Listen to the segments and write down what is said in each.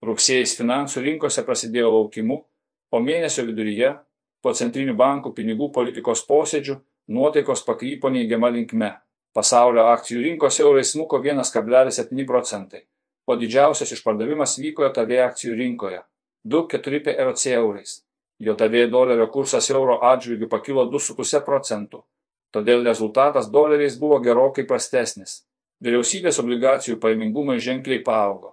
Rugsėjais finansų rinkose prasidėjo laukimu, o mėnesio viduryje, po centrinių bankų pinigų politikos posėdžių, nuotaikos pakrypo neigiama linkme. Pasaulio akcijų rinkos eurai smuko 1,7 procentai, o didžiausias išpardavimas vyko JAV akcijų rinkoje - 2,4 PRC eurais. JAV dolerio kursas euro atžvilgių pakilo 2,5 procentų, todėl rezultatas doleriais buvo gerokai prastesnis. Vyriausybės obligacijų paimingumai ženkliai paaugo.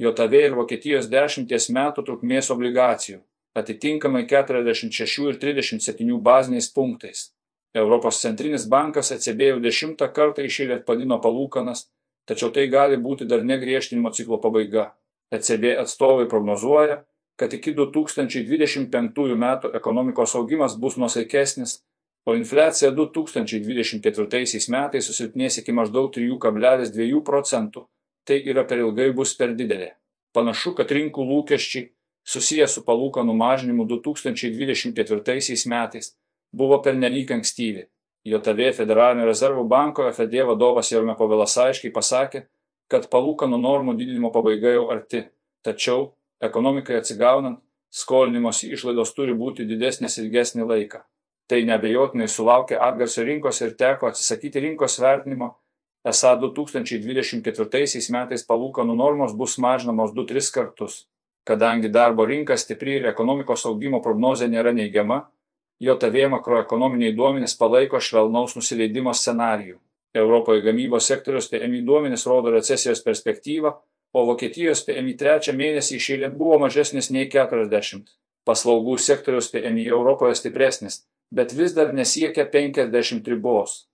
JAV ir Vokietijos 10 metų trukmės obligacijų, atitinkamai 46 ir 37 baziniais punktais. Europos centrinis bankas ECB jau dešimtą kartą išėlė padino palūkanas, tačiau tai gali būti dar negriežtinimo ciklo pabaiga. ECB atstovai prognozuoja, kad iki 2025 metų ekonomikos augimas bus nusaikesnis, o infliacija 2024 metais susilpnės iki maždaug 3,2 procentų. Tai yra per ilgai bus per didelė. Panašu, kad rinkų lūkesčiai susijęs su palūkanų mažinimu 2024 metais buvo pernelyg ankstyvi. JAV Federalinio rezervų banko FD vadovas Jerome Povelas aiškiai pasakė, kad palūkanų normų didinimo pabaiga jau arti. Tačiau, ekonomikai atsigaunant, skolinimosi išlaidos turi būti didesnės ilgesnį laiką. Tai nebejotinai sulaukė atgarsio rinkos ir teko atsisakyti rinkos vertinimo, esą 2024 metais palūkanų normos bus mažinamos 2-3 kartus. Kadangi darbo rinka stipri ir ekonomikos augimo prognozė nėra neigiama, JAV makroekonominiai duomenys palaiko švelnaus nusileidimo scenarijų. Europoje gamybos sektorius PMI duomenys rodo recesijos perspektyvą, o Vokietijos PMI trečią mėnesį išėlė buvo mažesnis nei 40. Paslaugų sektorius PMI Europoje stipresnis, bet vis dar nesiekia 50 ribos.